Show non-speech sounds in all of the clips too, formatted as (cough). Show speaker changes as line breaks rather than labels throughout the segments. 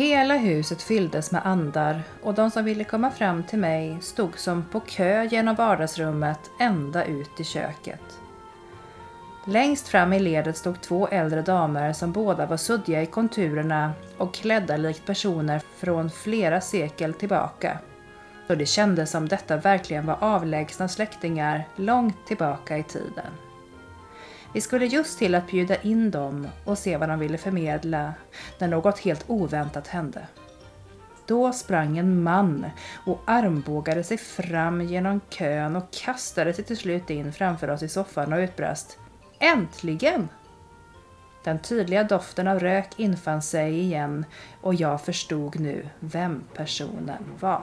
Hela huset fylldes med andar och de som ville komma fram till mig stod som på kö genom vardagsrummet ända ut i köket. Längst fram i ledet stod två äldre damer som båda var suddiga i konturerna och klädda likt personer från flera sekel tillbaka. Så det kändes som detta verkligen var avlägsna släktingar långt tillbaka i tiden. Vi skulle just till att bjuda in dem och se vad de ville förmedla när något helt oväntat hände. Då sprang en man och armbågade sig fram genom kön och kastade sig till slut in framför oss i soffan och utbrast Äntligen! Den tydliga doften av rök infann sig igen och jag förstod nu vem personen var.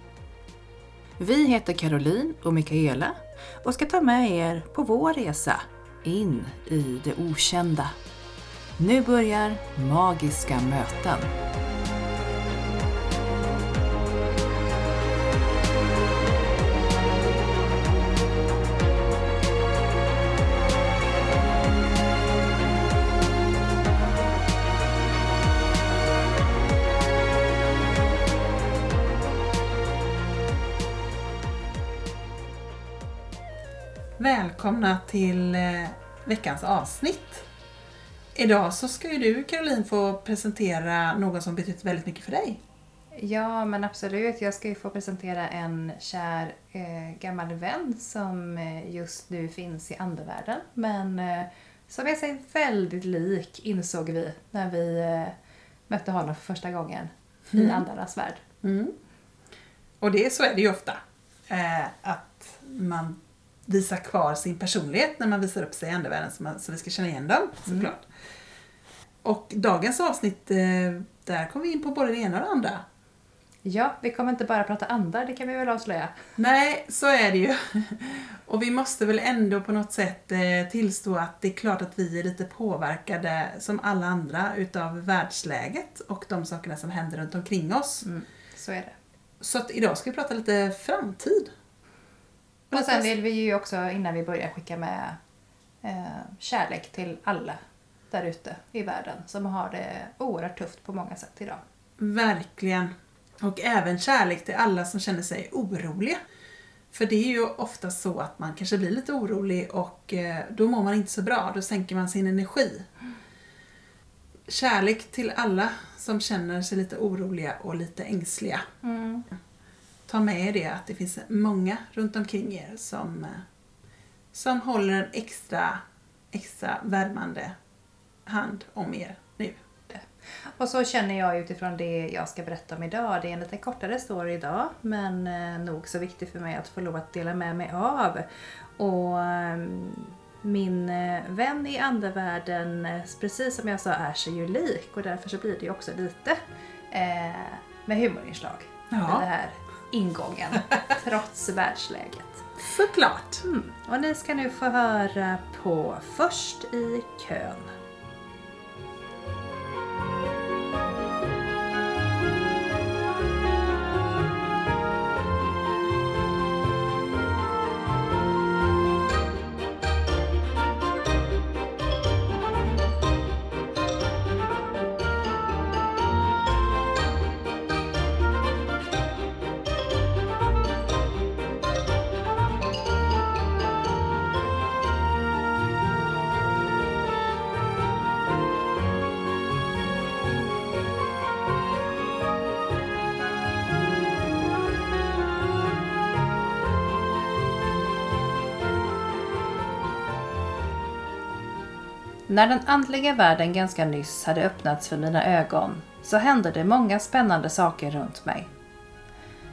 Vi heter Caroline och Mikaela och ska ta med er på vår resa in i det okända. Nu börjar Magiska möten.
Välkomna till eh, veckans avsnitt. Idag så ska ju du Caroline få presentera någon som betytt väldigt mycket för dig.
Ja, men absolut. Jag ska ju få presentera en kär eh, gammal vän som eh, just nu finns i andevärlden. Men eh, som är sig väldigt lik insåg vi när vi eh, mötte honom för första gången
Mm.
i andarnas värld.
Mm. Och det så är det ju ofta. Eh, att man visar kvar sin personlighet när man visar upp sig i andevärlden så, man, så vi ska känna igen dem såklart. Och dagens avsnitt, eh, där kommer vi in på både det ena och det andra.
Ja, vi kommer inte bara prata andar, det kan vi väl avslöja.
Nej, så är det ju. (laughs) Och vi måste väl ändå på något sätt eh, tillstå att det är klart att vi är lite påverkade som alla andra utav världsläget och de sakerna som händer runt omkring oss.
Mm, så är det.
Så att idag ska vi prata lite framtid.
Och sen vill vi ju också innan vi börjar skicka med eh, kärlek till alla där ute i världen som har det oerhört tufft på många sätt idag.
Verkligen. Och även kärlek till alla som känner sig oroliga. För det är ju ofta så att man kanske blir lite orolig och eh, då mår man inte så bra. Då sänker man sin energi. Kärlek till alla som känner sig lite oroliga och lite ängsliga. Ta med er det att det finns många runt omkring er som, eh, som håller en extra, extra värmande hand om er nu.
Och så känner jag utifrån det jag ska berätta om idag. Det är en lite kortare story idag men eh, nog så viktig för mig att få lov att dela med mig av. Och eh, min eh, vän i andevärlden, precis som jag sa, är sig ju lik och därför så blir det ju också lite eh, med humorinslag i
Ja.
den här ingången (laughs) trots världsläget.
Såklart!
Mm. Och ni ska nu få höra på Först i kön. När den andliga världen ganska nyss hade öppnats för mina ögon så hände det många spännande saker runt mig.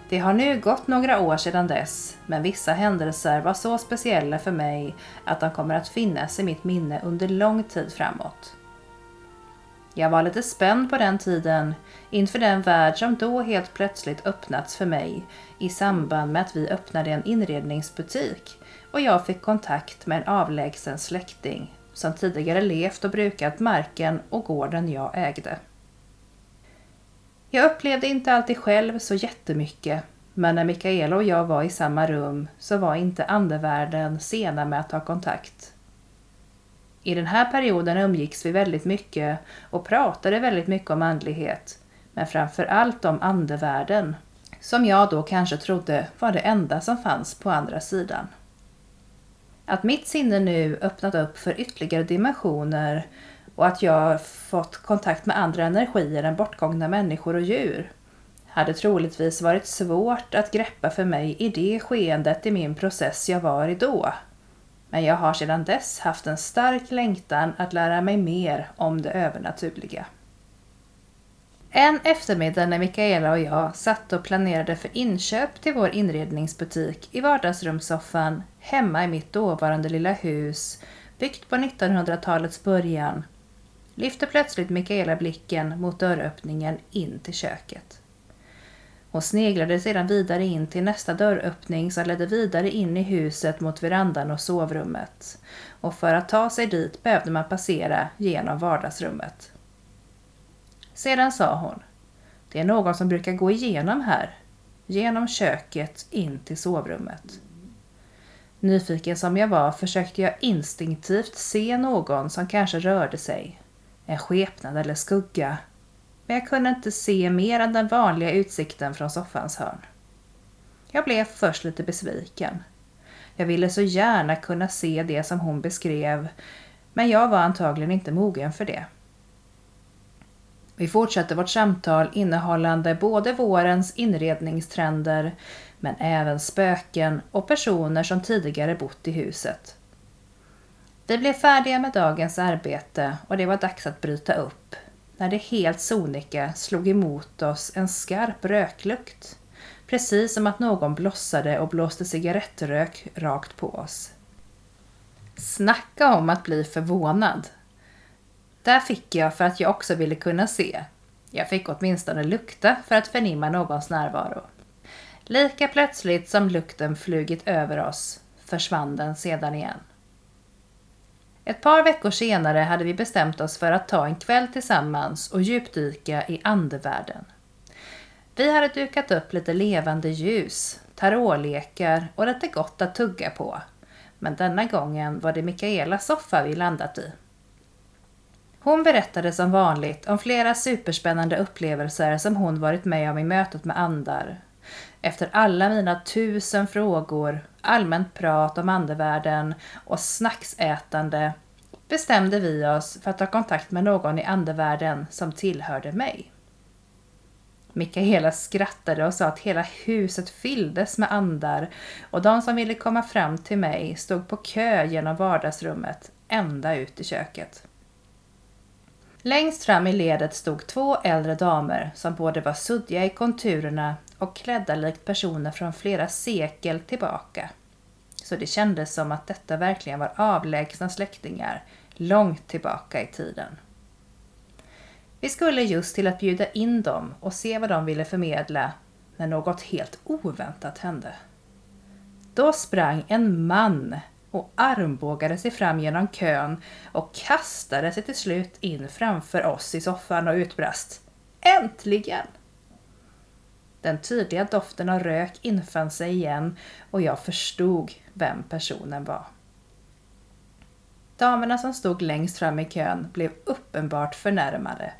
Det har nu gått några år sedan dess, men vissa händelser var så speciella för mig att de kommer att finnas i mitt minne under lång tid framåt. Jag var lite spänd på den tiden inför den värld som då helt plötsligt öppnats för mig i samband med att vi öppnade en inredningsbutik och jag fick kontakt med en avlägsen släkting som tidigare levt och brukat marken och gården jag ägde. Jag upplevde inte alltid själv så jättemycket, men när Mikaela och jag var i samma rum så var inte andevärlden sena med att ta kontakt. I den här perioden umgicks vi väldigt mycket och pratade väldigt mycket om andlighet, men framför allt om andevärlden, som jag då kanske trodde var det enda som fanns på andra sidan. Att mitt sinne nu öppnat upp för ytterligare dimensioner och att jag fått kontakt med andra energier än bortgångna människor och djur hade troligtvis varit svårt att greppa för mig i det skeendet i min process jag var i då. Men jag har sedan dess haft en stark längtan att lära mig mer om det övernaturliga. En eftermiddag när Mikaela och jag satt och planerade för inköp till vår inredningsbutik i vardagsrumssoffan hemma i mitt dåvarande lilla hus byggt på 1900-talets början lyfte plötsligt Mikaela blicken mot dörröppningen in till köket. Hon sneglade sedan vidare in till nästa dörröppning som ledde vidare in i huset mot verandan och sovrummet. Och för att ta sig dit behövde man passera genom vardagsrummet. Sedan sa hon. Det är någon som brukar gå igenom här. Genom köket in till sovrummet. Nyfiken som jag var försökte jag instinktivt se någon som kanske rörde sig. En skepnad eller skugga. Men jag kunde inte se mer än den vanliga utsikten från soffans hörn. Jag blev först lite besviken. Jag ville så gärna kunna se det som hon beskrev, men jag var antagligen inte mogen för det. Vi fortsätter vårt samtal innehållande både vårens inredningstrender men även spöken och personer som tidigare bott i huset. Vi blev färdiga med dagens arbete och det var dags att bryta upp när det helt sonika slog emot oss en skarp röklukt. Precis som att någon blossade och blåste cigarettrök rakt på oss. Snacka om att bli förvånad! Där fick jag för att jag också ville kunna se. Jag fick åtminstone lukta för att förnimma någons närvaro. Lika plötsligt som lukten flugit över oss försvann den sedan igen. Ett par veckor senare hade vi bestämt oss för att ta en kväll tillsammans och djupdyka i andevärlden. Vi hade dukat upp lite levande ljus, tarotlekar och lite gott att tugga på. Men denna gången var det Mikaelas soffa vi landat i. Hon berättade som vanligt om flera superspännande upplevelser som hon varit med om i mötet med andar. Efter alla mina tusen frågor, allmänt prat om andevärlden och snacksätande bestämde vi oss för att ta kontakt med någon i andevärlden som tillhörde mig. Mikaela skrattade och sa att hela huset fylldes med andar och de som ville komma fram till mig stod på kö genom vardagsrummet ända ut i köket. Längst fram i ledet stod två äldre damer som både var suddiga i konturerna och klädda likt personer från flera sekel tillbaka. Så det kändes som att detta verkligen var avlägsna släktingar långt tillbaka i tiden. Vi skulle just till att bjuda in dem och se vad de ville förmedla när något helt oväntat hände. Då sprang en man och armbågade sig fram genom kön och kastade sig till slut in framför oss i soffan och utbrast Äntligen! Den tydliga doften av rök infann sig igen och jag förstod vem personen var. Damerna som stod längst fram i kön blev uppenbart förnärmade.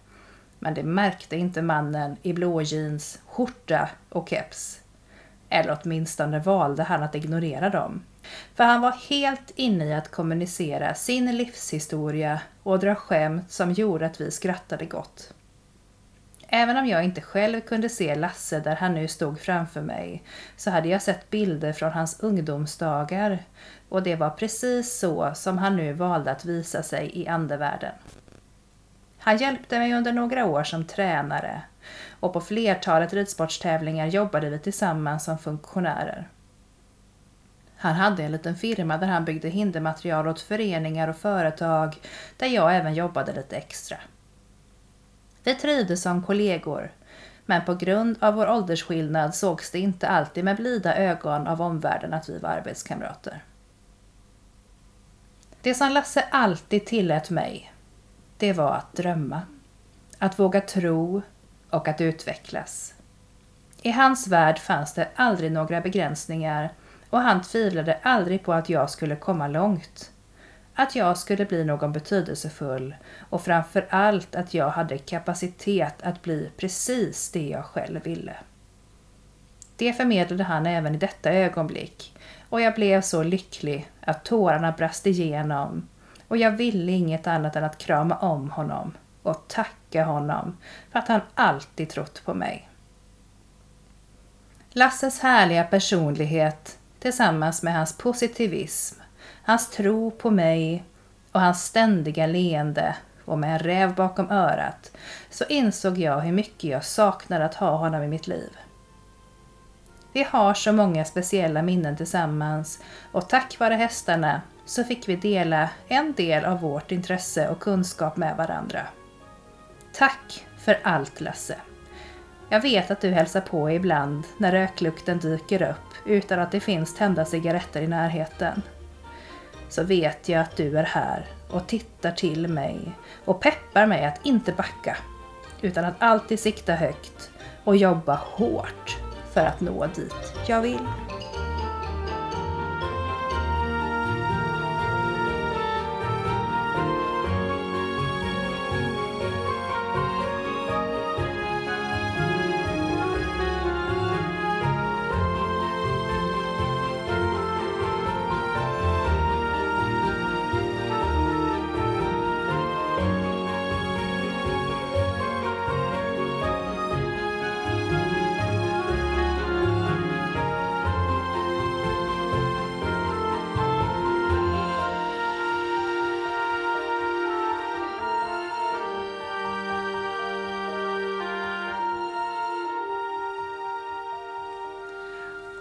Men det märkte inte mannen i blå jeans, skjorta och keps. Eller åtminstone valde han att ignorera dem. För han var helt inne i att kommunicera sin livshistoria och dra skämt som gjorde att vi skrattade gott. Även om jag inte själv kunde se Lasse där han nu stod framför mig så hade jag sett bilder från hans ungdomsdagar och det var precis så som han nu valde att visa sig i andevärlden. Han hjälpte mig under några år som tränare och på flertalet ridsportstävlingar jobbade vi tillsammans som funktionärer. Han hade en liten firma där han byggde hindermaterial åt föreningar och företag där jag även jobbade lite extra. Vi trivdes som kollegor, men på grund av vår åldersskillnad sågs det inte alltid med blida ögon av omvärlden att vi var arbetskamrater. Det som Lasse alltid tillät mig, det var att drömma. Att våga tro och att utvecklas. I hans värld fanns det aldrig några begränsningar och han tvivlade aldrig på att jag skulle komma långt. Att jag skulle bli någon betydelsefull och framför allt att jag hade kapacitet att bli precis det jag själv ville. Det förmedlade han även i detta ögonblick och jag blev så lycklig att tårarna brast igenom och jag ville inget annat än att krama om honom och tacka honom för att han alltid trott på mig. Lasses härliga personlighet tillsammans med hans positivism, hans tro på mig och hans ständiga leende och med en räv bakom örat så insåg jag hur mycket jag saknade att ha honom i mitt liv. Vi har så många speciella minnen tillsammans och tack vare hästarna så fick vi dela en del av vårt intresse och kunskap med varandra. Tack för allt Lasse! Jag vet att du hälsar på ibland när röklukten dyker upp utan att det finns tända cigaretter i närheten. Så vet jag att du är här och tittar till mig och peppar mig att inte backa utan att alltid sikta högt och jobba hårt för att nå dit jag vill.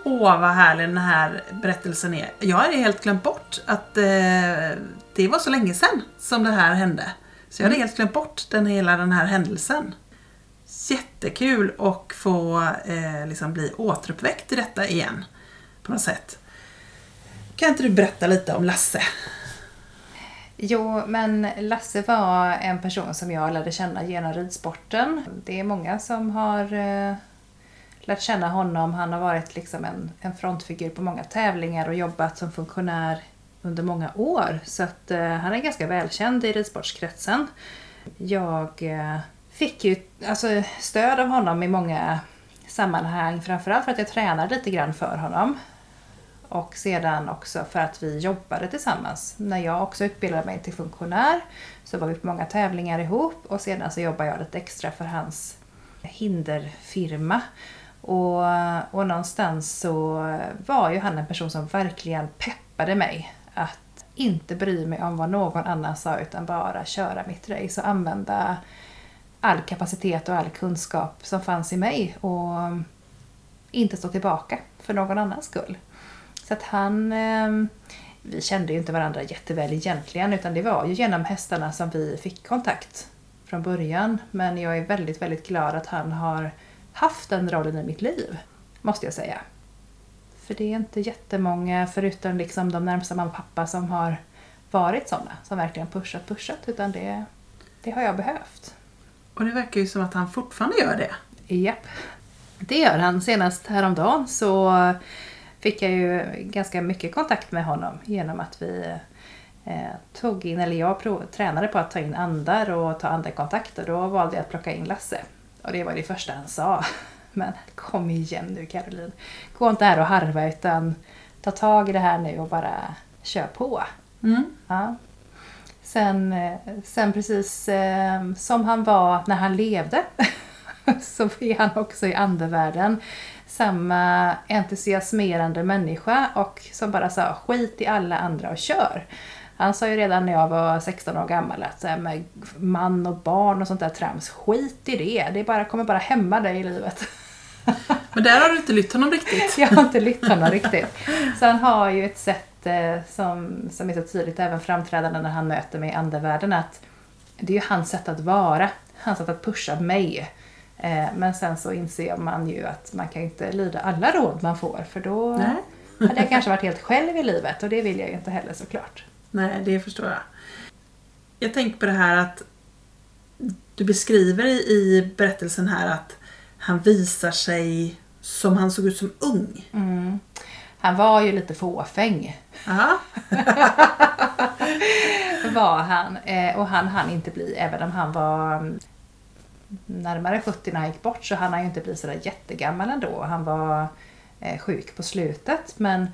Åh, vad härlig den här berättelsen är. Jag hade helt glömt bort att eh, det var så länge sedan som det här hände. Så jag hade helt glömt bort den, hela den här händelsen. Jättekul att få eh, liksom bli återuppväckt i detta igen. På något sätt. Kan inte du berätta lite om Lasse?
Jo, men Lasse var en person som jag lärde känna genom ridsporten. Det är många som har eh, lärt känna honom. Han har varit liksom en, en frontfigur på många tävlingar och jobbat som funktionär under många år. Så att eh, han är ganska välkänd i ridsportskretsen. Jag eh, fick ju alltså, stöd av honom i många sammanhang. Framförallt för att jag tränade lite grann för honom. Och sedan också för att vi jobbade tillsammans. När jag också utbildade mig till funktionär så var vi på många tävlingar ihop och sedan så jobbade jag lite extra för hans hinderfirma. Och, och någonstans så var ju han en person som verkligen peppade mig att inte bry mig om vad någon annan sa utan bara köra mitt race och använda all kapacitet och all kunskap som fanns i mig och inte stå tillbaka för någon annans skull. Så att han... Eh, vi kände ju inte varandra jätteväl egentligen utan det var ju genom hästarna som vi fick kontakt från början. Men jag är väldigt, väldigt glad att han har haft den rollen i mitt liv, måste jag säga. För det är inte jättemånga, förutom liksom de närmsta mamma och pappa, som har varit sådana, som verkligen pushat, pushat, utan det, det har jag behövt.
Och det verkar ju som att han fortfarande gör det.
Japp. Det gör han. Senast häromdagen så fick jag ju ganska mycket kontakt med honom genom att vi eh, tog in, eller jag prov, tränade på att ta in andar och ta andekontakter. Då valde jag att plocka in Lasse. Och det var det första han sa. (laughs) Men kom igen nu Caroline. Gå inte här och harva utan ta tag i det här nu och bara kör på.
Mm.
Ja. Sen, eh, sen precis eh, som han var när han levde (laughs) så är han också i andevärlden samma entusiasmerande människa och som bara sa skit i alla andra och kör. Han sa ju redan när jag var 16 år gammal att så här med man och barn och sånt där trams, skit i det. Det bara, kommer bara hämma dig i livet. (laughs)
Men där har du inte lytt honom riktigt.
jag har inte lytt honom riktigt. Så han har ju ett sätt eh, som, som är så tydligt även framträdande när han möter mig i andevärlden att det är ju hans sätt att vara, hans sätt att pusha mig. Eh, men sen så inser man ju att man kan inte lyda alla råd man får för då
Nej.
hade jag kanske varit helt själv i livet och det vill jag ju inte heller såklart.
Nej, det förstår jag. Jag tänker på det här att du beskriver i, berättelsen här att han visar sig som han såg ut som ung.
Mm. Han var ju lite fåfäng. (laughs) Var han. Eh, och han hann inte bli, även om han var mm, närmare 70 när han gick bort så hann han ju inte bli sådär jättegammal ändå. Han var eh, sjuk på slutet men,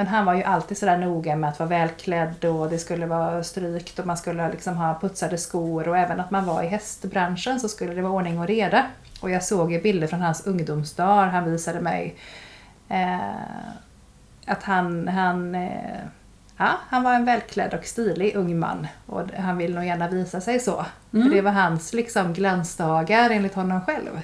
men han var ju alltid sådär noga med att vara välklädd och det skulle vara strykt och man skulle liksom ha putsade skor och även att man var i hästbranschen så skulle det vara ordning och reda. Och jag såg ju bilder från hans ungdomsdagar han visade mig. Eh, att han, han eh, Ja, han var en välklädd och stilig ung man och han vill nog gärna visa sig så.
Mm.
För det var hans liksom glansdagar enligt honom själv.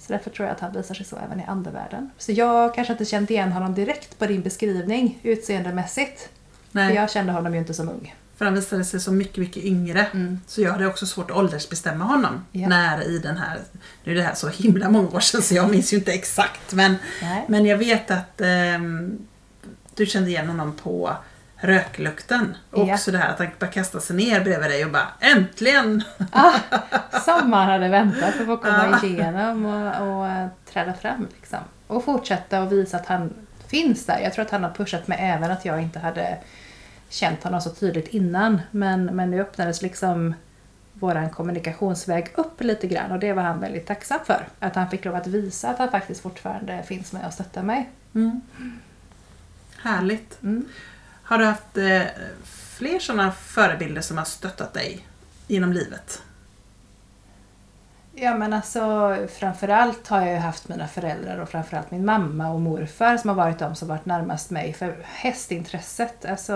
Så därför tror jag att han visar sig så även i andevärlden. Så jag kanske inte kände igen honom direkt på din beskrivning utseendemässigt. För
Nej,
jag kände honom ju inte som ung.
för han visade sig som mycket, mycket yngre.
Mm.
Så jag hade också svårt att åldersbestämma honom.
Ja.
När i den här, nu är det här så himla många år sedan så jag minns ju inte exakt. Men,
Nej.
men jag vet att ehm, du kände igen honom på röklukten. Och
Ja.
också det här att han bara kastade sig ner bredvid dig och bara Äntligen!
Ah, som han hade väntat på att komma
Ja.
igenom och, och eh, träda fram. Liksom. Och fortsätta och visa att han finns där. Jag tror att han har pushat mig även att jag inte hade känt honom så tydligt innan. Men, men nu öppnades liksom våran kommunikationsväg upp lite grann och det var han väldigt tacksam för. Att han fick lov att visa att han faktiskt fortfarande finns med och stöttar mig.
Mm. Härligt.
Mm.
Har du haft eh, fler sådana förebilder som har stöttat dig genom livet?
Ja men alltså framförallt har jag ju haft mina föräldrar och framförallt min mamma och morfar som har varit de som varit närmast mig. För hästintresset, alltså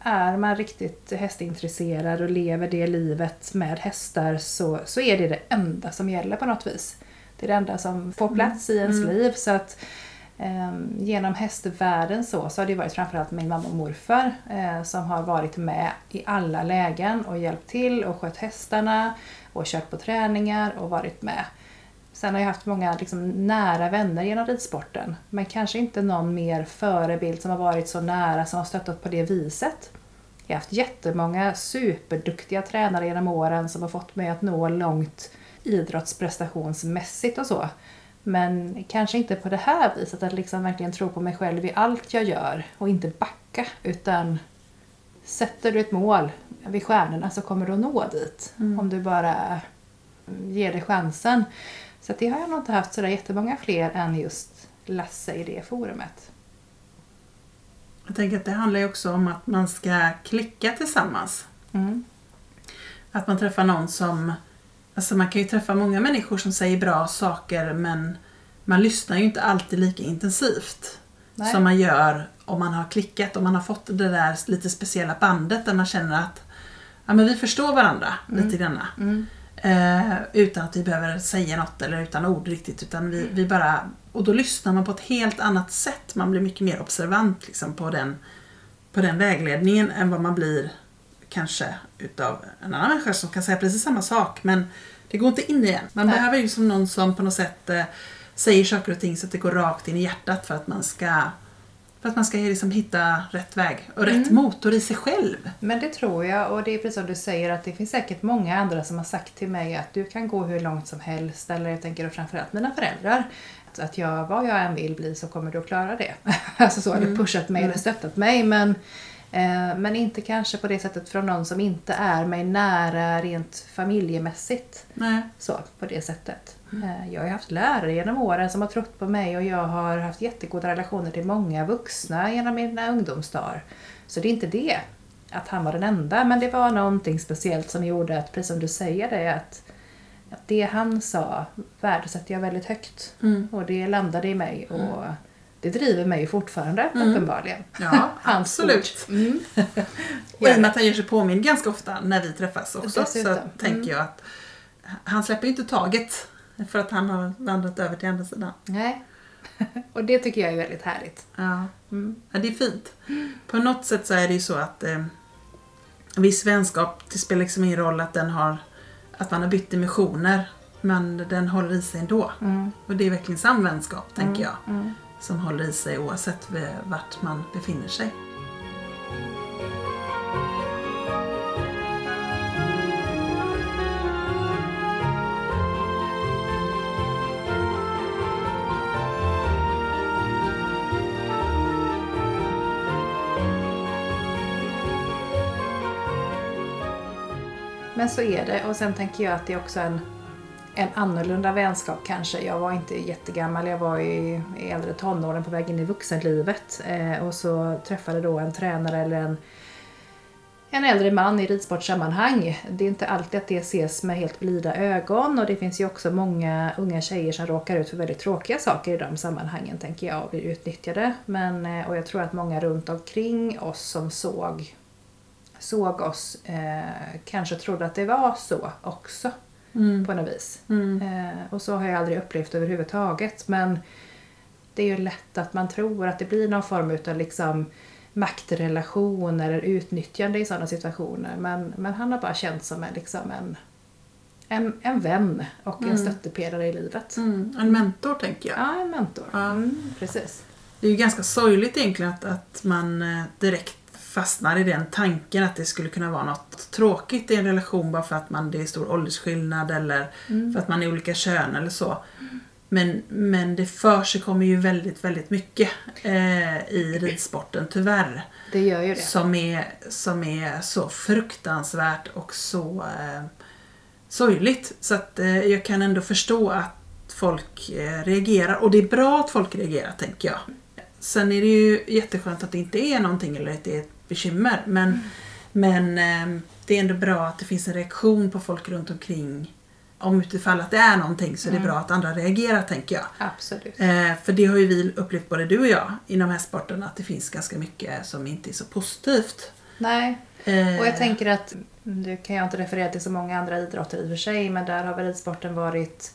är man riktigt hästintresserad och lever det livet med hästar så, så är det det enda som gäller på något vis. Det är det enda som får plats i ens
Mm.
liv. Så att Ehm, genom hästvärlden så, så har det varit framförallt min mamma och morfar eh, som har varit med i alla lägen och hjälpt till och skött hästarna och kört på träningar och varit med. Sen har jag haft många liksom, nära vänner genom ridsporten men kanske inte någon mer förebild som har varit så nära som har stöttat på det viset. Jag har haft jättemånga superduktiga tränare genom åren som har fått mig att nå långt idrottsprestationsmässigt och så. Men kanske inte på det här viset, att liksom verkligen tro på mig själv i allt jag gör och inte backa utan sätter du ett mål vid stjärnorna så kommer du att nå dit.
Mm.
Om du bara ger dig chansen. Så det har jag nog inte haft sådär jättemånga fler än just Lasse i det forumet.
Jag tänker att det handlar ju också om att man ska klicka tillsammans.
Mm.
Att man träffar någon som... Alltså man kan ju träffa många människor som säger bra saker men man lyssnar ju inte alltid lika intensivt
Nej.
som man gör om man har klickat, om man har fått det där lite speciella bandet där man känner att ja, men vi förstår varandra
Mm.
lite grann.
Mm.
Eh, utan att vi behöver säga något eller utan ord riktigt. Utan vi, vi bara, och då lyssnar man på ett helt annat sätt. Man blir mycket mer observant liksom, på, den, på den vägledningen än vad man blir kanske utav en annan människa som kan säga precis samma sak men det går inte in igen. Man
Nej.
behöver ju som någon som på något sätt eh, säger saker och ting så att det går rakt in i hjärtat för att man ska för att man ska liksom hitta rätt väg och rätt
Mm.
motor i sig själv.
Men det tror jag och det är precis som du säger att det finns säkert många andra som har sagt till mig att du kan gå hur långt som helst eller jag tänker framförallt mina föräldrar. Att- Att jag, vad jag än vill bli så kommer du att klara det. (laughs) alltså så har
Mm.
pushat mig eller stöttat mig men, men inte kanske på det sättet från någon som inte är mig nära rent familjemässigt.
Nej.
Så, på det sättet. Eh, Jag har haft lärare genom åren som har trott på mig och jag har haft jättegoda relationer till många vuxna genom mina ungdomsdagar. Så det är inte det, att han var den enda, men det var någonting speciellt som gjorde att, precis som du säger det, att det han sa värdesätter jag väldigt högt.
Mm.
Och det landade i mig och det driver mig fortfarande
Mm.
uppenbarligen.
Ja, (laughs) absolut.
Mm. (laughs)
Och i och med att han gör sig påmind ganska ofta när vi träffas också
Dessutom.
så tänker
Mm.
jag att han släpper inte taget för att han har vandrat över till andra sidan.
Nej. (laughs) och det tycker jag är väldigt härligt.
Ja.
Mm.
Ja, det är fint. På något sätt så är det ju så att eh, viss vänskap, det spelar liksom ingen roll att den har att man har bytt dimensioner men den håller i sig ändå.
Mm.
Och det är verkligen sann vänskap, tänker jag. Som håller i sig oavsett vart man befinner sig.
Men så är det och sen tänker jag att det är också en, en annorlunda vänskap kanske. Jag var inte jättegammal, jag var i, i äldre tonåren på väg in i vuxenlivet eh, och så träffade då en tränare eller en, en äldre man i ridsportsammanhang. Det är inte alltid att det ses med helt blida ögon och det finns ju också många unga tjejer som råkar ut för väldigt tråkiga saker i de sammanhangen tänker jag och blir utnyttjade. Men, eh, och jag tror att många runt omkring oss som såg såg oss eh, kanske trodde att det var så också
Mm.
på något vis.
Mm.
Eh, och så har jag aldrig upplevt överhuvudtaget. Men det är ju lätt att man tror att det blir någon form av liksom maktrelation eller utnyttjande i sådana situationer. Men, men han har bara känt som en, liksom en, en, en vän och en
Mm.
stöttepelare i livet.
Mm. En mentor, tänker jag.
Ja, en mentor.
Ja.
Precis.
Det är ju ganska sorgligt egentligen att, att man eh, direkt fastnar i den tanken att det skulle kunna vara något tråkigt i en relation bara för att man, det är stor åldersskillnad eller
Mm.
för att man är olika kön eller så. Men, men det för sig kommer ju väldigt, väldigt mycket eh, i ridsporten tyvärr.
Det gör ju det.
Som är, som är så fruktansvärt och så eh, sorgligt. Så att eh, jag kan ändå förstå att folk eh, reagerar. Och det är bra att folk reagerar, tänker jag. Sen är det ju jätteskönt att det inte är någonting eller att det är ett bekymmer. Men, men eh, det är ändå bra att det finns en reaktion på folk runt omkring. Om utifall att det är någonting så är det
Mm.
bra att andra reagerar, tänker jag.
Absolut.
Eh, för det har ju vi upplevt både du och jag inom hästsporten att det finns ganska mycket som inte är så positivt.
Nej,
Eh,
Och jag tänker att, nu kan jag inte referera till så många andra idrotter i och för sig, men där har väl ridsporten varit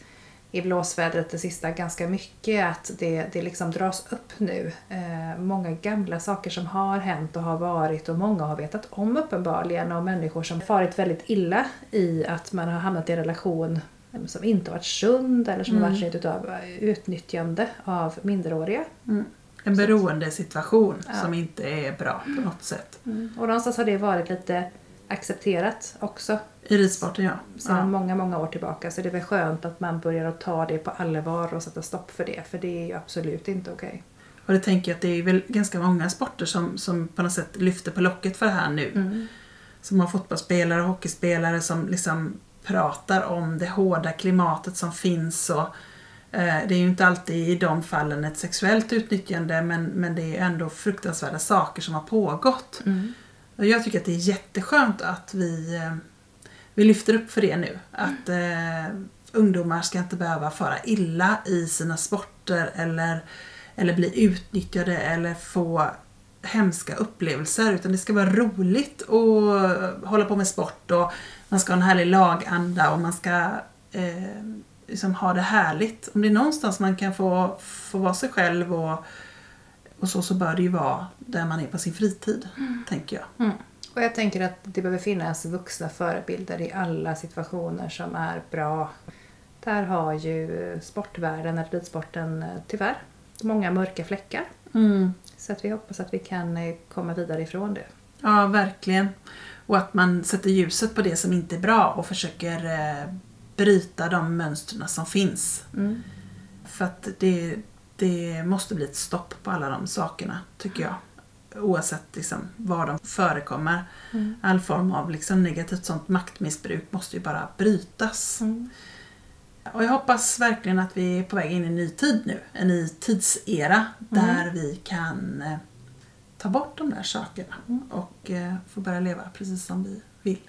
i blåsvädret det sista ganska mycket. Att det, det liksom dras upp nu. Eh, många gamla saker som har hänt och har varit och många har vetat om uppenbarligen. Och människor som farit väldigt illa i att man har hamnat i en relation som inte varit sund eller som har varit utav utnyttjande av minderåriga.
mm, en beroendesituation
Ja.
som inte är bra på något sätt.
Och någonstans har det varit lite accepterat också.
I ridsporten ja.
sedan
ja.
många, många år tillbaka. Så det är väl skönt att man börjar att ta det på allvar och sätta stopp för det. För det är ju absolut inte okej.
Och det tänker jag att det är väl ganska många sporter som, som på något sätt lyfter på locket för det här nu.
Mm.
Som har fotbollsspelare och hockeyspelare som liksom pratar om det hårda klimatet som finns. Och, eh, det är ju inte alltid i de fallen ett sexuellt utnyttjande men, men det är ändå fruktansvärda saker som har pågått.
Mm.
Jag tycker att det är jätteskönt att vi, eh, vi lyfter upp för det nu. Att eh, ungdomar ska inte behöva fara illa i sina sporter eller, eller bli utnyttjade eller få hemska upplevelser. Utan det ska vara roligt att hålla på med sport och man ska ha en härlig laganda och man ska eh, liksom ha det härligt. Om det är någonstans man kan få, få vara sig själv och, och så, så bör det ju vara där man är på sin fritid, tänker jag.
Mm. Och jag tänker att det behöver finnas vuxna förebilder i alla situationer som är bra. Där har ju sportvärlden, eller ridsporten, eh, tyvärr många mörka fläckar.
Mm.
Så att vi hoppas att vi kan eh, komma vidare ifrån det.
Ja, verkligen. Och att man sätter ljuset på det som inte är bra och försöker eh, bryta de mönstren som finns.
Mm.
För att det, det måste bli ett stopp på alla de sakerna, tycker jag. Oavsett liksom, var de förekommer.
Mm.
All form av liksom, negativt sånt maktmissbruk måste ju bara brytas.
Mm.
Och jag hoppas verkligen att vi är på väg in i en ny tid nu. En ny tidsera där vi kan eh, ta bort de där sakerna och eh, få börja leva precis som vi vill.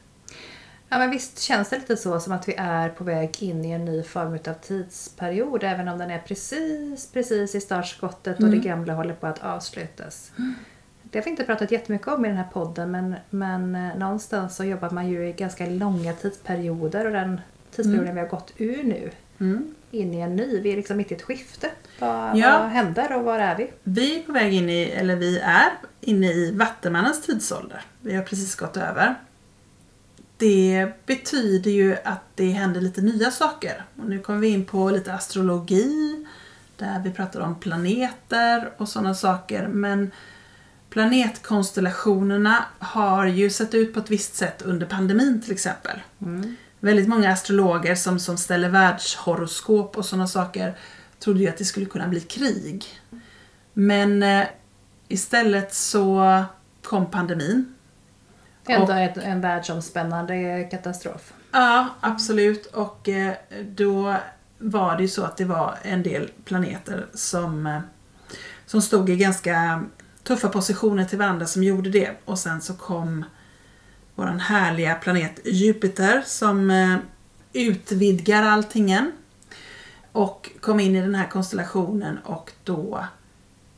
Ja men visst känns det lite så som att vi är på väg in i en ny form av tidsperiod även om den är precis, precis i startskottet och det gamla håller på att avslutas. Det har vi inte pratat jättemycket om i den här podden men, men eh, någonstans så jobbar man ju i ganska långa tidsperioder och den tidsperioden vi har gått ur nu
Mm.
in i en ny. Vi är liksom mitt i ett skifte. Vad,
Ja.
vad händer och var är vi?
Vi är på väg in i, eller vi är inne i Vattenmannens tidsålder. Vi har precis gått över. Det betyder ju att det händer lite nya saker. Och nu kommer vi in på lite astrologi, där vi pratar om planeter och sådana saker. Men planetkonstellationerna har ju sett ut på ett visst sätt under pandemin till exempel. Väldigt många astrologer som, som ställer världshoroskop och sådana saker trodde ju att det skulle kunna bli krig. Men eh, istället så kom pandemin.
Ändå en, en världsomspännande katastrof.
Ja, absolut. Och eh, då var det ju så att det var en del planeter som, eh, som stod i ganska tuffa positioner till varandra som gjorde det. Och sen så kom våran härliga planet Jupiter som eh, utvidgar alltingen. Och kom in i den här konstellationen och då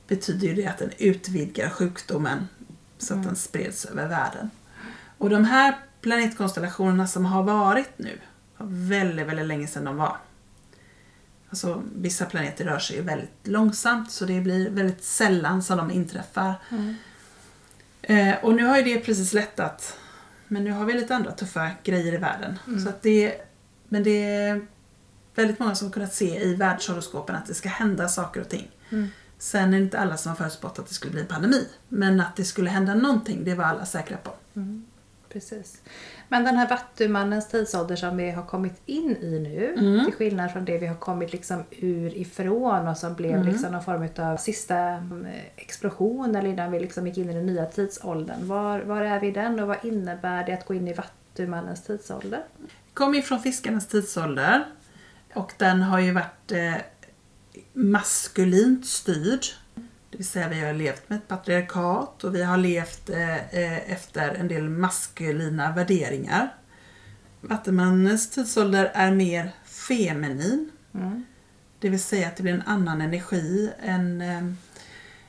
betyder det att den utvidgar sjukdomen så att den spreds över världen. Och de här planetkonstellationerna som har varit nu, var väldigt, väldigt länge sedan de var. Alltså vissa planeter rör sig väldigt långsamt så det blir väldigt sällan som de inträffar. Eh, och nu har ju det precis lättat. Men nu har vi lite andra tuffa grejer i världen. Så att det, men det är väldigt många som har kunnat se i världshoroskopen att det ska hända saker och ting. Sen är det inte alla som har förutspått att det skulle bli en pandemi. Men att det skulle hända någonting, det var alla säkra på.
Precis. Men den här vattumannens tidsålder som vi har kommit in i nu, till skillnad från det vi har kommit liksom ur ifrån och som blev liksom någon form av sista mm, explosion eller innan vi liksom gick in i den nya tidsåldern. Var, var är vi i den och vad innebär det att gå in i vattumannens tidsålder?
Kom ifrån fiskarnas tidsålder. Och den har ju varit eh, maskulint styrd. Det vill säga vi har levt med ett patriarkat och vi har levt eh, eh, efter en del maskulina värderingar. Vattenmannens tidsålder är mer feminin. Det vill säga att det blir en annan energi. En, eh,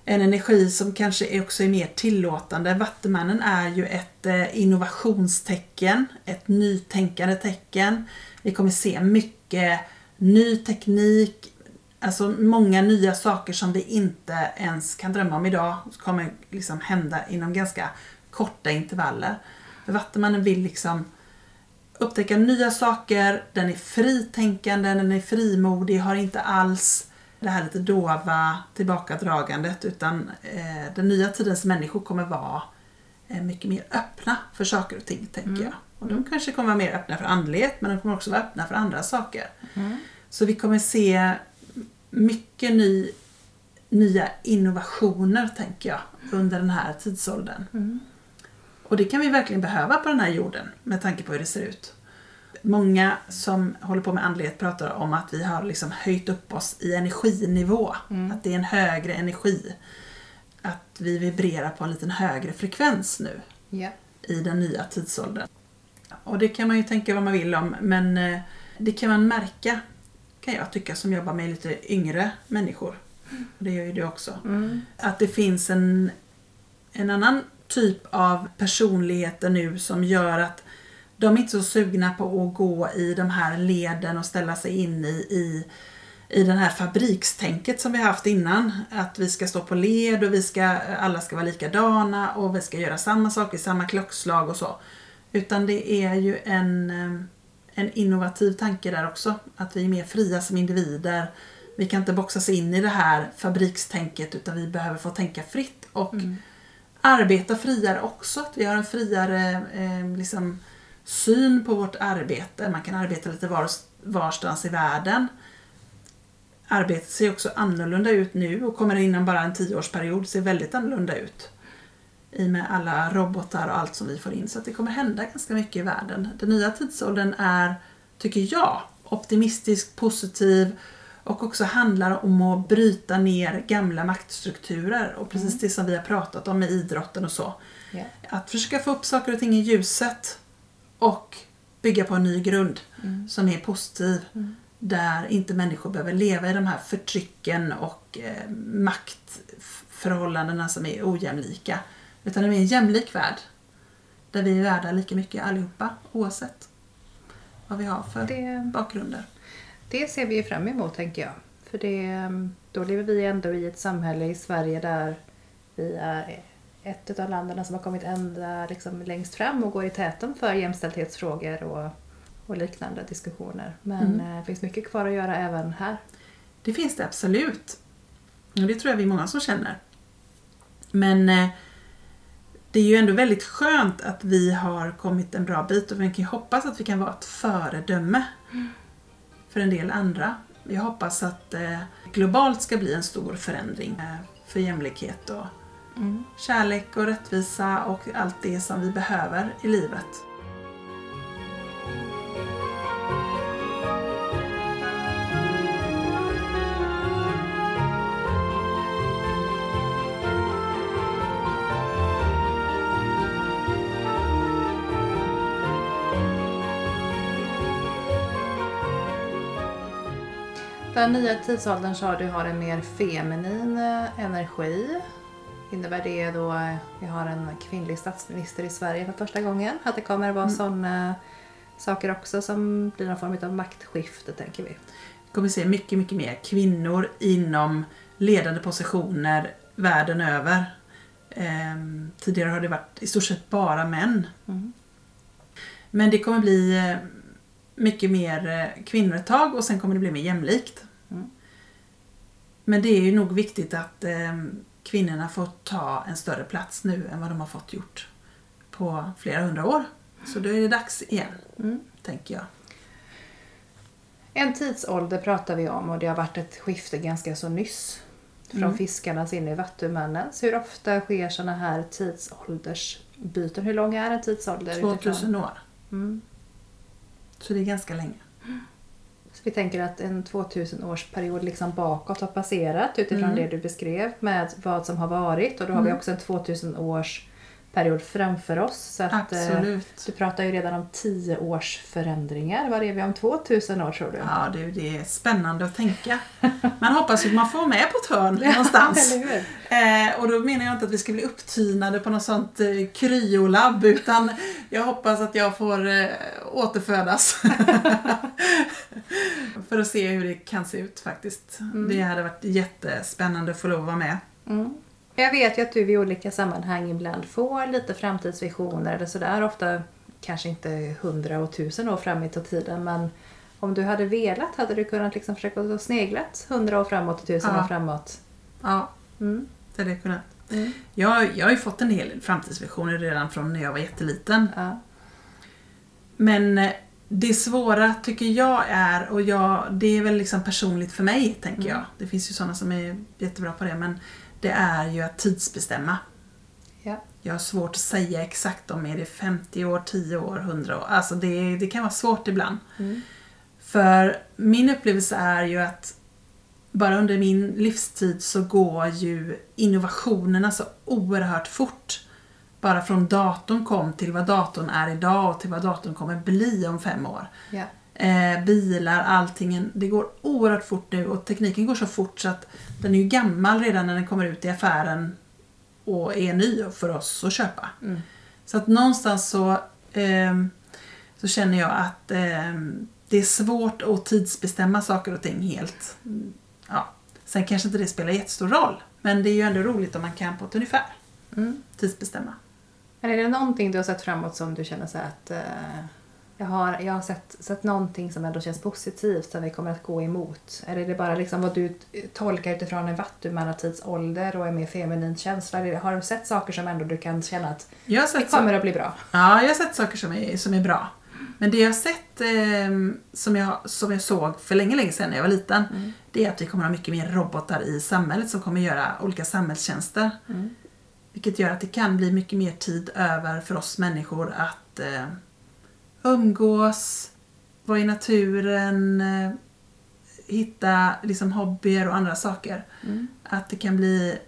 en energi som kanske är också är mer tillåtande. Vattenmannen är ju ett innovationstecken, ett nytänkande tecken. Vi kommer se mycket ny teknik, alltså många nya saker som vi inte ens kan drömma om idag kommer liksom hända inom ganska korta intervaller. För Vattenmannen vill liksom upptäcka nya saker, den är fritänkande, den är frimodig, har inte alls det här lite dova tillbakadragandet utan eh, den nya tidens människor kommer vara eh, mycket mer öppna för saker och ting tänker jag. Och de kanske kommer vara mer öppna för andlighet men de kommer också vara öppna för andra saker. Så vi kommer se mycket ny, nya innovationer tänker jag under den här tidsåldern. Och det kan vi verkligen behöva på den här jorden med tanke på hur det ser ut. Många som håller på med andlighet pratar om att vi har liksom höjt upp oss i energinivå. Att det är en högre energi. Att vi vibrerar på en liten högre frekvens nu
Ja.
i den nya tidsåldern. Och det kan man ju tänka vad man vill om men eh, det kan man märka kan jag tycka som jobbar med lite yngre människor. Och det gör ju du också. Att det finns en, en annan typ av personligheter nu som gör att de är inte så sugna på att gå i de här leden och ställa sig in i, i, i den här fabrikstänket som vi har haft innan. Att vi ska stå på led och vi ska, alla ska vara likadana och vi ska göra samma sak i samma klockslag och så. Utan det är ju en, eh, en innovativ tanke där också. Att vi är mer fria som individer. Vi kan inte boxas in i det här fabrikstänket utan vi behöver få tänka fritt och arbeta friare också. Att vi har en friare eh, liksom, syn på vårt arbete. Man kan arbeta lite var, varstans i världen. Arbetet ser också annorlunda ut nu och kommer inom bara en tioårsperiod se väldigt annorlunda ut. I och med alla robotar och allt som vi får in. Så att det kommer hända ganska mycket i världen. Den nya tidsåldern är, tycker jag, optimistisk, positiv och också handlar om att bryta ner gamla maktstrukturer och precis det som vi har pratat om med idrotten och så.
Ja.
Att försöka få upp saker och ting i ljuset och bygga på en ny grund
Mm.
som är positiv. Där inte människor behöver leva i de här förtrycken och eh, maktförhållandena som är ojämlika. Utan det är en jämlik värld. Där vi är värda lika mycket allihopa oavsett vad vi har för
Det,
bakgrunder.
det ser vi ju fram emot tänker jag. För det, då lever vi ändå i ett samhälle i Sverige där vi är ett av länderna som har kommit ända liksom längst fram och går i täten för jämställdhetsfrågor och, och liknande diskussioner. Men
Mm.
eh, det finns mycket kvar att göra även här.
Det finns det absolut. Och det tror jag vi är många som känner. Men eh, det är ju ändå väldigt skönt att vi har kommit en bra bit och vi kan ju hoppas att vi kan vara ett föredöme för en del andra. Jag hoppas att eh, globalt ska bli en stor förändring eh, för jämlikhet och kärlek och rättvisa och allt det som vi behöver i livet.
Den nya tidsåldern sa du har en mer feminin eh, energi. Innebär det då eh, vi har en kvinnlig statsminister i Sverige för första gången? Att det kommer vara sådana saker också som blir någon form av maktskifte tänker vi.
Vi kommer se mycket, mycket mer kvinnor inom ledande positioner världen över. Ehm, tidigare har det varit i stort sett bara män.
Mm.
Men det kommer bli eh, mycket mer eh, kvinnor ett tag och sen kommer det bli mer jämlikt.
Mm.
Men det är ju nog viktigt att ehm, kvinnorna får ta en större plats nu än vad de har fått gjort på flera hundra år. Så då är det dags igen,
Mm.
tänker jag.
En tidsålder pratar vi om och det har varit ett skifte ganska så nyss. Från
Mm.
fiskarnas in i vattumannens. Hur ofta sker sådana här tidsåldersbyten? Hur lång är en tidsålder? utifrån?
2000 år.
Mm.
Så det är ganska länge.
Så vi tänker att en 2000-årsperiod liksom bakåt har passerat utifrån
Mm.
det du beskrev med vad som har varit och då har vi
Mm.
också en 2000-årsperiod framför oss. Så att, eh,
Absolut.
du pratar ju redan om 10 års förändringar. Var är vi om 2000 år tror du?
Ja, det, det är spännande att tänka. Man hoppas ju att man får med på ett hörn någonstans. Eh, och då menar jag inte att vi ska bli upptynade på något sånt eh, kryolabb utan jag hoppas att jag får eh, återfödas. (laughs) För att se hur det kan se ut faktiskt. Det hade varit jättespännande att få lov att vara med.
Mm. Jag vet ju att du i olika sammanhang ibland får lite framtidsvisioner eller sådär. Ofta kanske inte hundra och tusen år fram i tiden men om du hade velat hade du kunnat liksom försöka att sneglat hundra år framåt och tusen
Ja.
år framåt.
Ja,
Mm.
det hade jag kunnat.
Mm.
Jag, jag har ju fått en del framtidsvisioner redan från när jag var jätteliten.
Ja.
Men eh, det svåra tycker jag är, och jag, det är väl liksom personligt för mig tänker jag. Det finns ju sådana som är jättebra på det men det är ju att tidsbestämma.
Ja.
Jag har svårt att säga exakt om är det 50 år, 10 år, 100 år. Alltså det, det kan vara svårt ibland.
Mm.
För min upplevelse är ju att bara under min livstid så går ju innovationerna så oerhört fort. Bara från datorn kom till vad datorn är idag och till vad datorn kommer bli om fem år.
Ja.
Eh, bilar, allting. Det går oerhört fort nu och tekniken går så fort så att den är ju gammal redan när den kommer ut i affären och är ny för oss att köpa.
Mm.
Så att någonstans så, ehm, så känner jag att ehm, det är svårt att tidsbestämma saker och ting helt. Ja. Sen kanske inte det spelar jättestor roll. Men det är ju ändå roligt om man kan på ett ungefär
Mm.
tidsbestämma.
Men är det någonting du har sett framåt som du känner så att eh, jag har, jag har sett, sett någonting som ändå känns positivt som vi kommer att gå emot? Eller är det bara liksom vad du tolkar utifrån en vattumannatidsålder och en mer feminin känsla? Har du sett saker som ändå du kan känna att
Jag
det
sett, så,
kommer att bli bra?
ja, jag har sett saker som är, som är bra. Men det jag har sett ehm, som, jag, som jag såg för länge, länge sedan när jag var liten
Mm.
det är att vi kommer ha mycket mer robotar i samhället som kommer göra olika samhällstjänster.
Mm.
Vilket gör att det kan bli mycket mer tid över för oss människor att eh, umgås, vara i naturen, eh, hitta liksom hobbyer och andra saker.
Mm.
Att det kan bli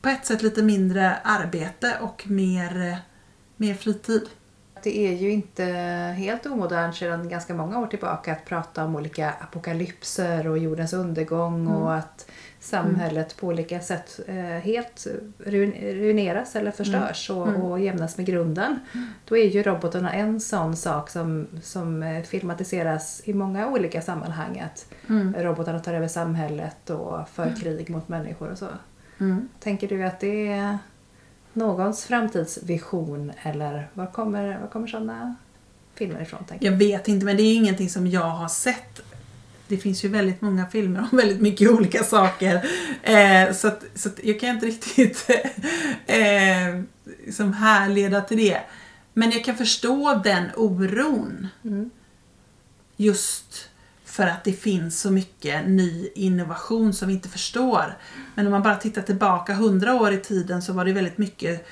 på ett sätt lite mindre arbete och mer, eh, mer fritid.
Det är ju inte helt omodernt sedan ganska många år tillbaka att prata om olika apokalypser och jordens undergång
Mm.
och att samhället på olika sätt eh, helt ruin- ruineras eller förstörs och,
Mm.
och jämnas med grunden. Då är ju robotarna en sån sak som, som eh, filmatiseras i många olika sammanhang. Att
Mm.
robotarna tar över samhället och för krig mot människor och så.
Mm.
Tänker du att det är någons framtidsvision eller var kommer, var kommer sådana filmer ifrån? Tänker
Jag vet inte, men det är ingenting som jag har sett. Det finns ju väldigt många filmer om väldigt mycket (laughs) olika saker. Eh, så att, så att jag kan inte riktigt (laughs) eh, liksom härleda till det. Men jag kan förstå den oron.
Mm.
Just för att det finns så mycket ny innovation som vi inte förstår. Men om man bara tittar tillbaka hundra år i tiden så var det väldigt mycket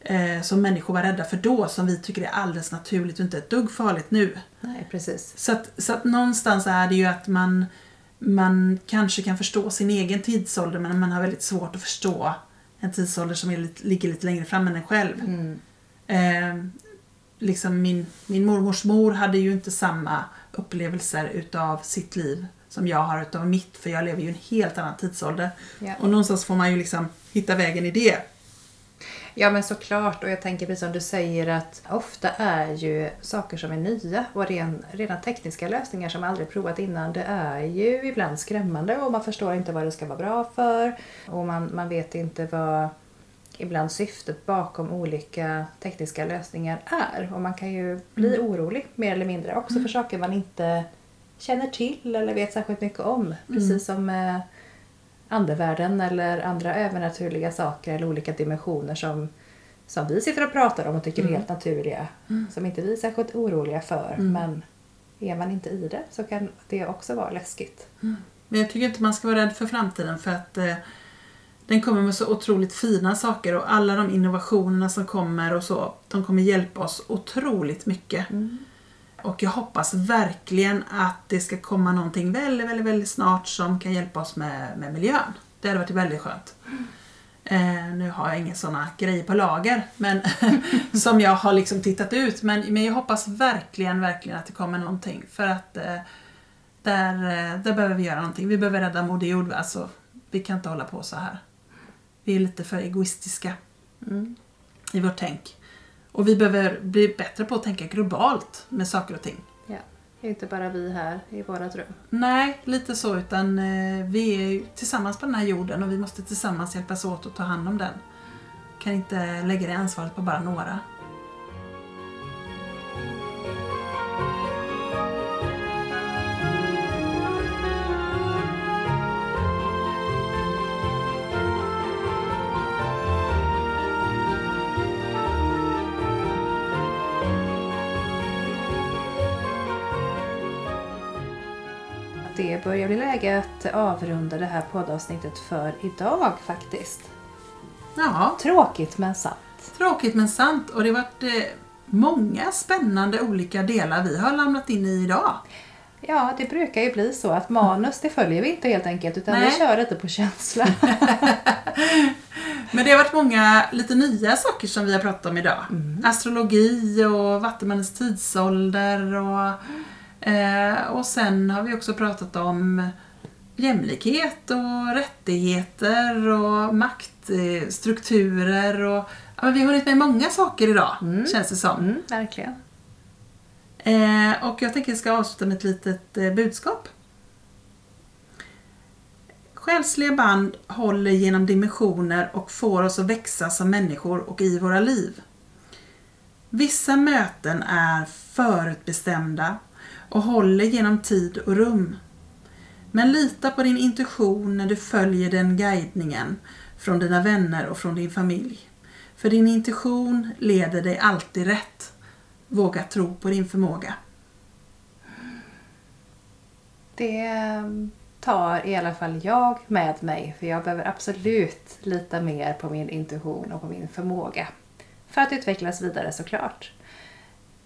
eh, som människor var rädda för då som vi tycker är alldeles naturligt och inte ett dugg farligt nu.
Nej, precis.
Så att, så att någonstans är det ju att man, man kanske kan förstå sin egen tidsålder men man har väldigt svårt att förstå en tidsålder som är ligger lite längre fram än en själv.
Mm.
Eh, liksom min, min mormors mor hade ju inte samma upplevelser utav sitt liv som jag har utav mitt för jag lever ju i en helt annan tidsålder.
Ja.
Och någonstans får man ju liksom hitta vägen i det.
ja, men såklart. Och jag tänker precis som du säger att ofta är ju saker som är nya och ren, redan tekniska lösningar som aldrig provat innan. Det är ju ibland skrämmande och man förstår inte vad det ska vara bra för. Och man, man vet inte vad ibland syftet bakom olika tekniska lösningar är. Och man kan ju bli orolig mer eller mindre också för saker man inte känner till eller vet särskilt mycket om. Precis som eh, andevärlden eller andra övernaturliga saker eller olika dimensioner som, som vi sitter och pratar om och tycker är helt naturliga. Som inte vi är särskilt oroliga för. Men är man inte i det så kan det också vara läskigt.
Men jag tycker inte man ska vara rädd för framtiden för att eh, den kommer med så otroligt fina saker och alla de innovationerna som kommer och så, de kommer hjälpa oss otroligt mycket. Och jag hoppas verkligen att det ska komma någonting väldigt, väldigt, väldigt snart som kan hjälpa oss med, med miljön. Det hade varit väldigt skönt. Eh, nu har jag inga sådana grejer på lager men (laughs) som jag har liksom tittat ut. Men, men jag hoppas verkligen, verkligen att det kommer någonting. För att eh, där, eh, där behöver vi göra någonting. Vi behöver rädda Moder Jord. Alltså, vi kan inte hålla på så här. Vi är lite för egoistiska i vårt tänk. Och vi behöver bli bättre på att tänka globalt med saker och ting.
Ja. Det är inte bara vi här i vårat rum.
Nej, lite så. Utan eh, vi är tillsammans på den här jorden och vi måste tillsammans hjälpas åt att ta hand om den. Kan inte lägga det ansvaret på bara några.
Börjar bli läge att avrunda det här poddavsnittet för idag faktiskt.
Ja,
Tråkigt men sant.
tråkigt men sant. Och det har varit eh, många spännande olika delar vi har lämnat in i idag.
Ja, det brukar ju bli så att manus det följer vi inte helt enkelt utan
Nej.
vi kör lite på känsla. (laughs)
Men det har varit många lite nya saker som vi har pratat om idag. Astrologi och Vattenmannens tidsålder och, eh, och sen har vi också pratat om jämlikhet och rättigheter och maktstrukturer och ja, vi har hunnit med många saker idag känns det som.
Mm, verkligen.
Eh, och jag tänker jag ska avsluta med ett litet eh, budskap. Själsliga band håller genom dimensioner och får oss att växa som människor och i våra liv. Vissa möten är förutbestämda och håller genom tid och rum. Men lita på din intuition när du följer den guidningen från dina vänner och från din familj. För din intuition leder dig alltid rätt. Våga tro på din förmåga.
Det tar i alla fall jag med mig för jag behöver absolut lita mer på min intuition och på min förmåga. För att utvecklas vidare såklart.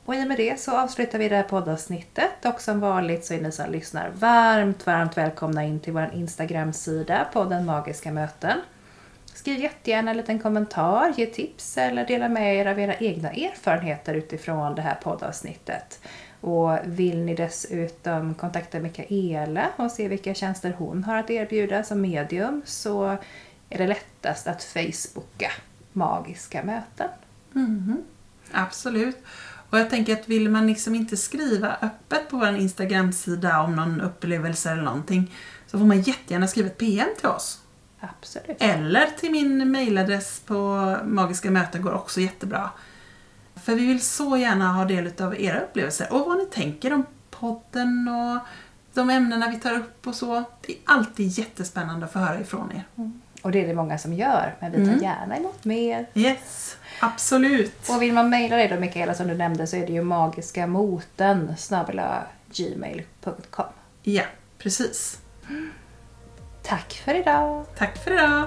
Och i och med det så avslutar vi det här poddavsnittet och som vanligt så är ni som lyssnar varmt, varmt välkomna in till vår Instagram-sida podden Magiska möten. Skriv jättegärna en liten kommentar, ge tips eller dela med er av era egna erfarenheter utifrån det här poddavsnittet. Och vill ni dessutom kontakta Mikaela och se vilka tjänster hon har att erbjuda som medium så är det lättast att Facebooka Magiska möten.
Mm, absolut. Och jag tänker att vill man liksom inte skriva öppet på vår Instagram-sida om någon upplevelse eller någonting så får man jättegärna skriva ett PM till oss.
Absolut.
Eller till min mailadress på Magiska möten går också jättebra. För vi vill så gärna ha del av era upplevelser och vad ni tänker om podden och de ämnena vi tar upp och så. Det är alltid jättespännande att få höra ifrån er.
Mm. Och det är det många som gör, men vi tar
Mm.
gärna emot mer.
Yes, absolut.
Och vill man mejla dig då Mikaela som du nämnde så är det ju magiskamoten snabel-a gmail.com.
Ja, precis.
Tack för idag!
Tack för idag.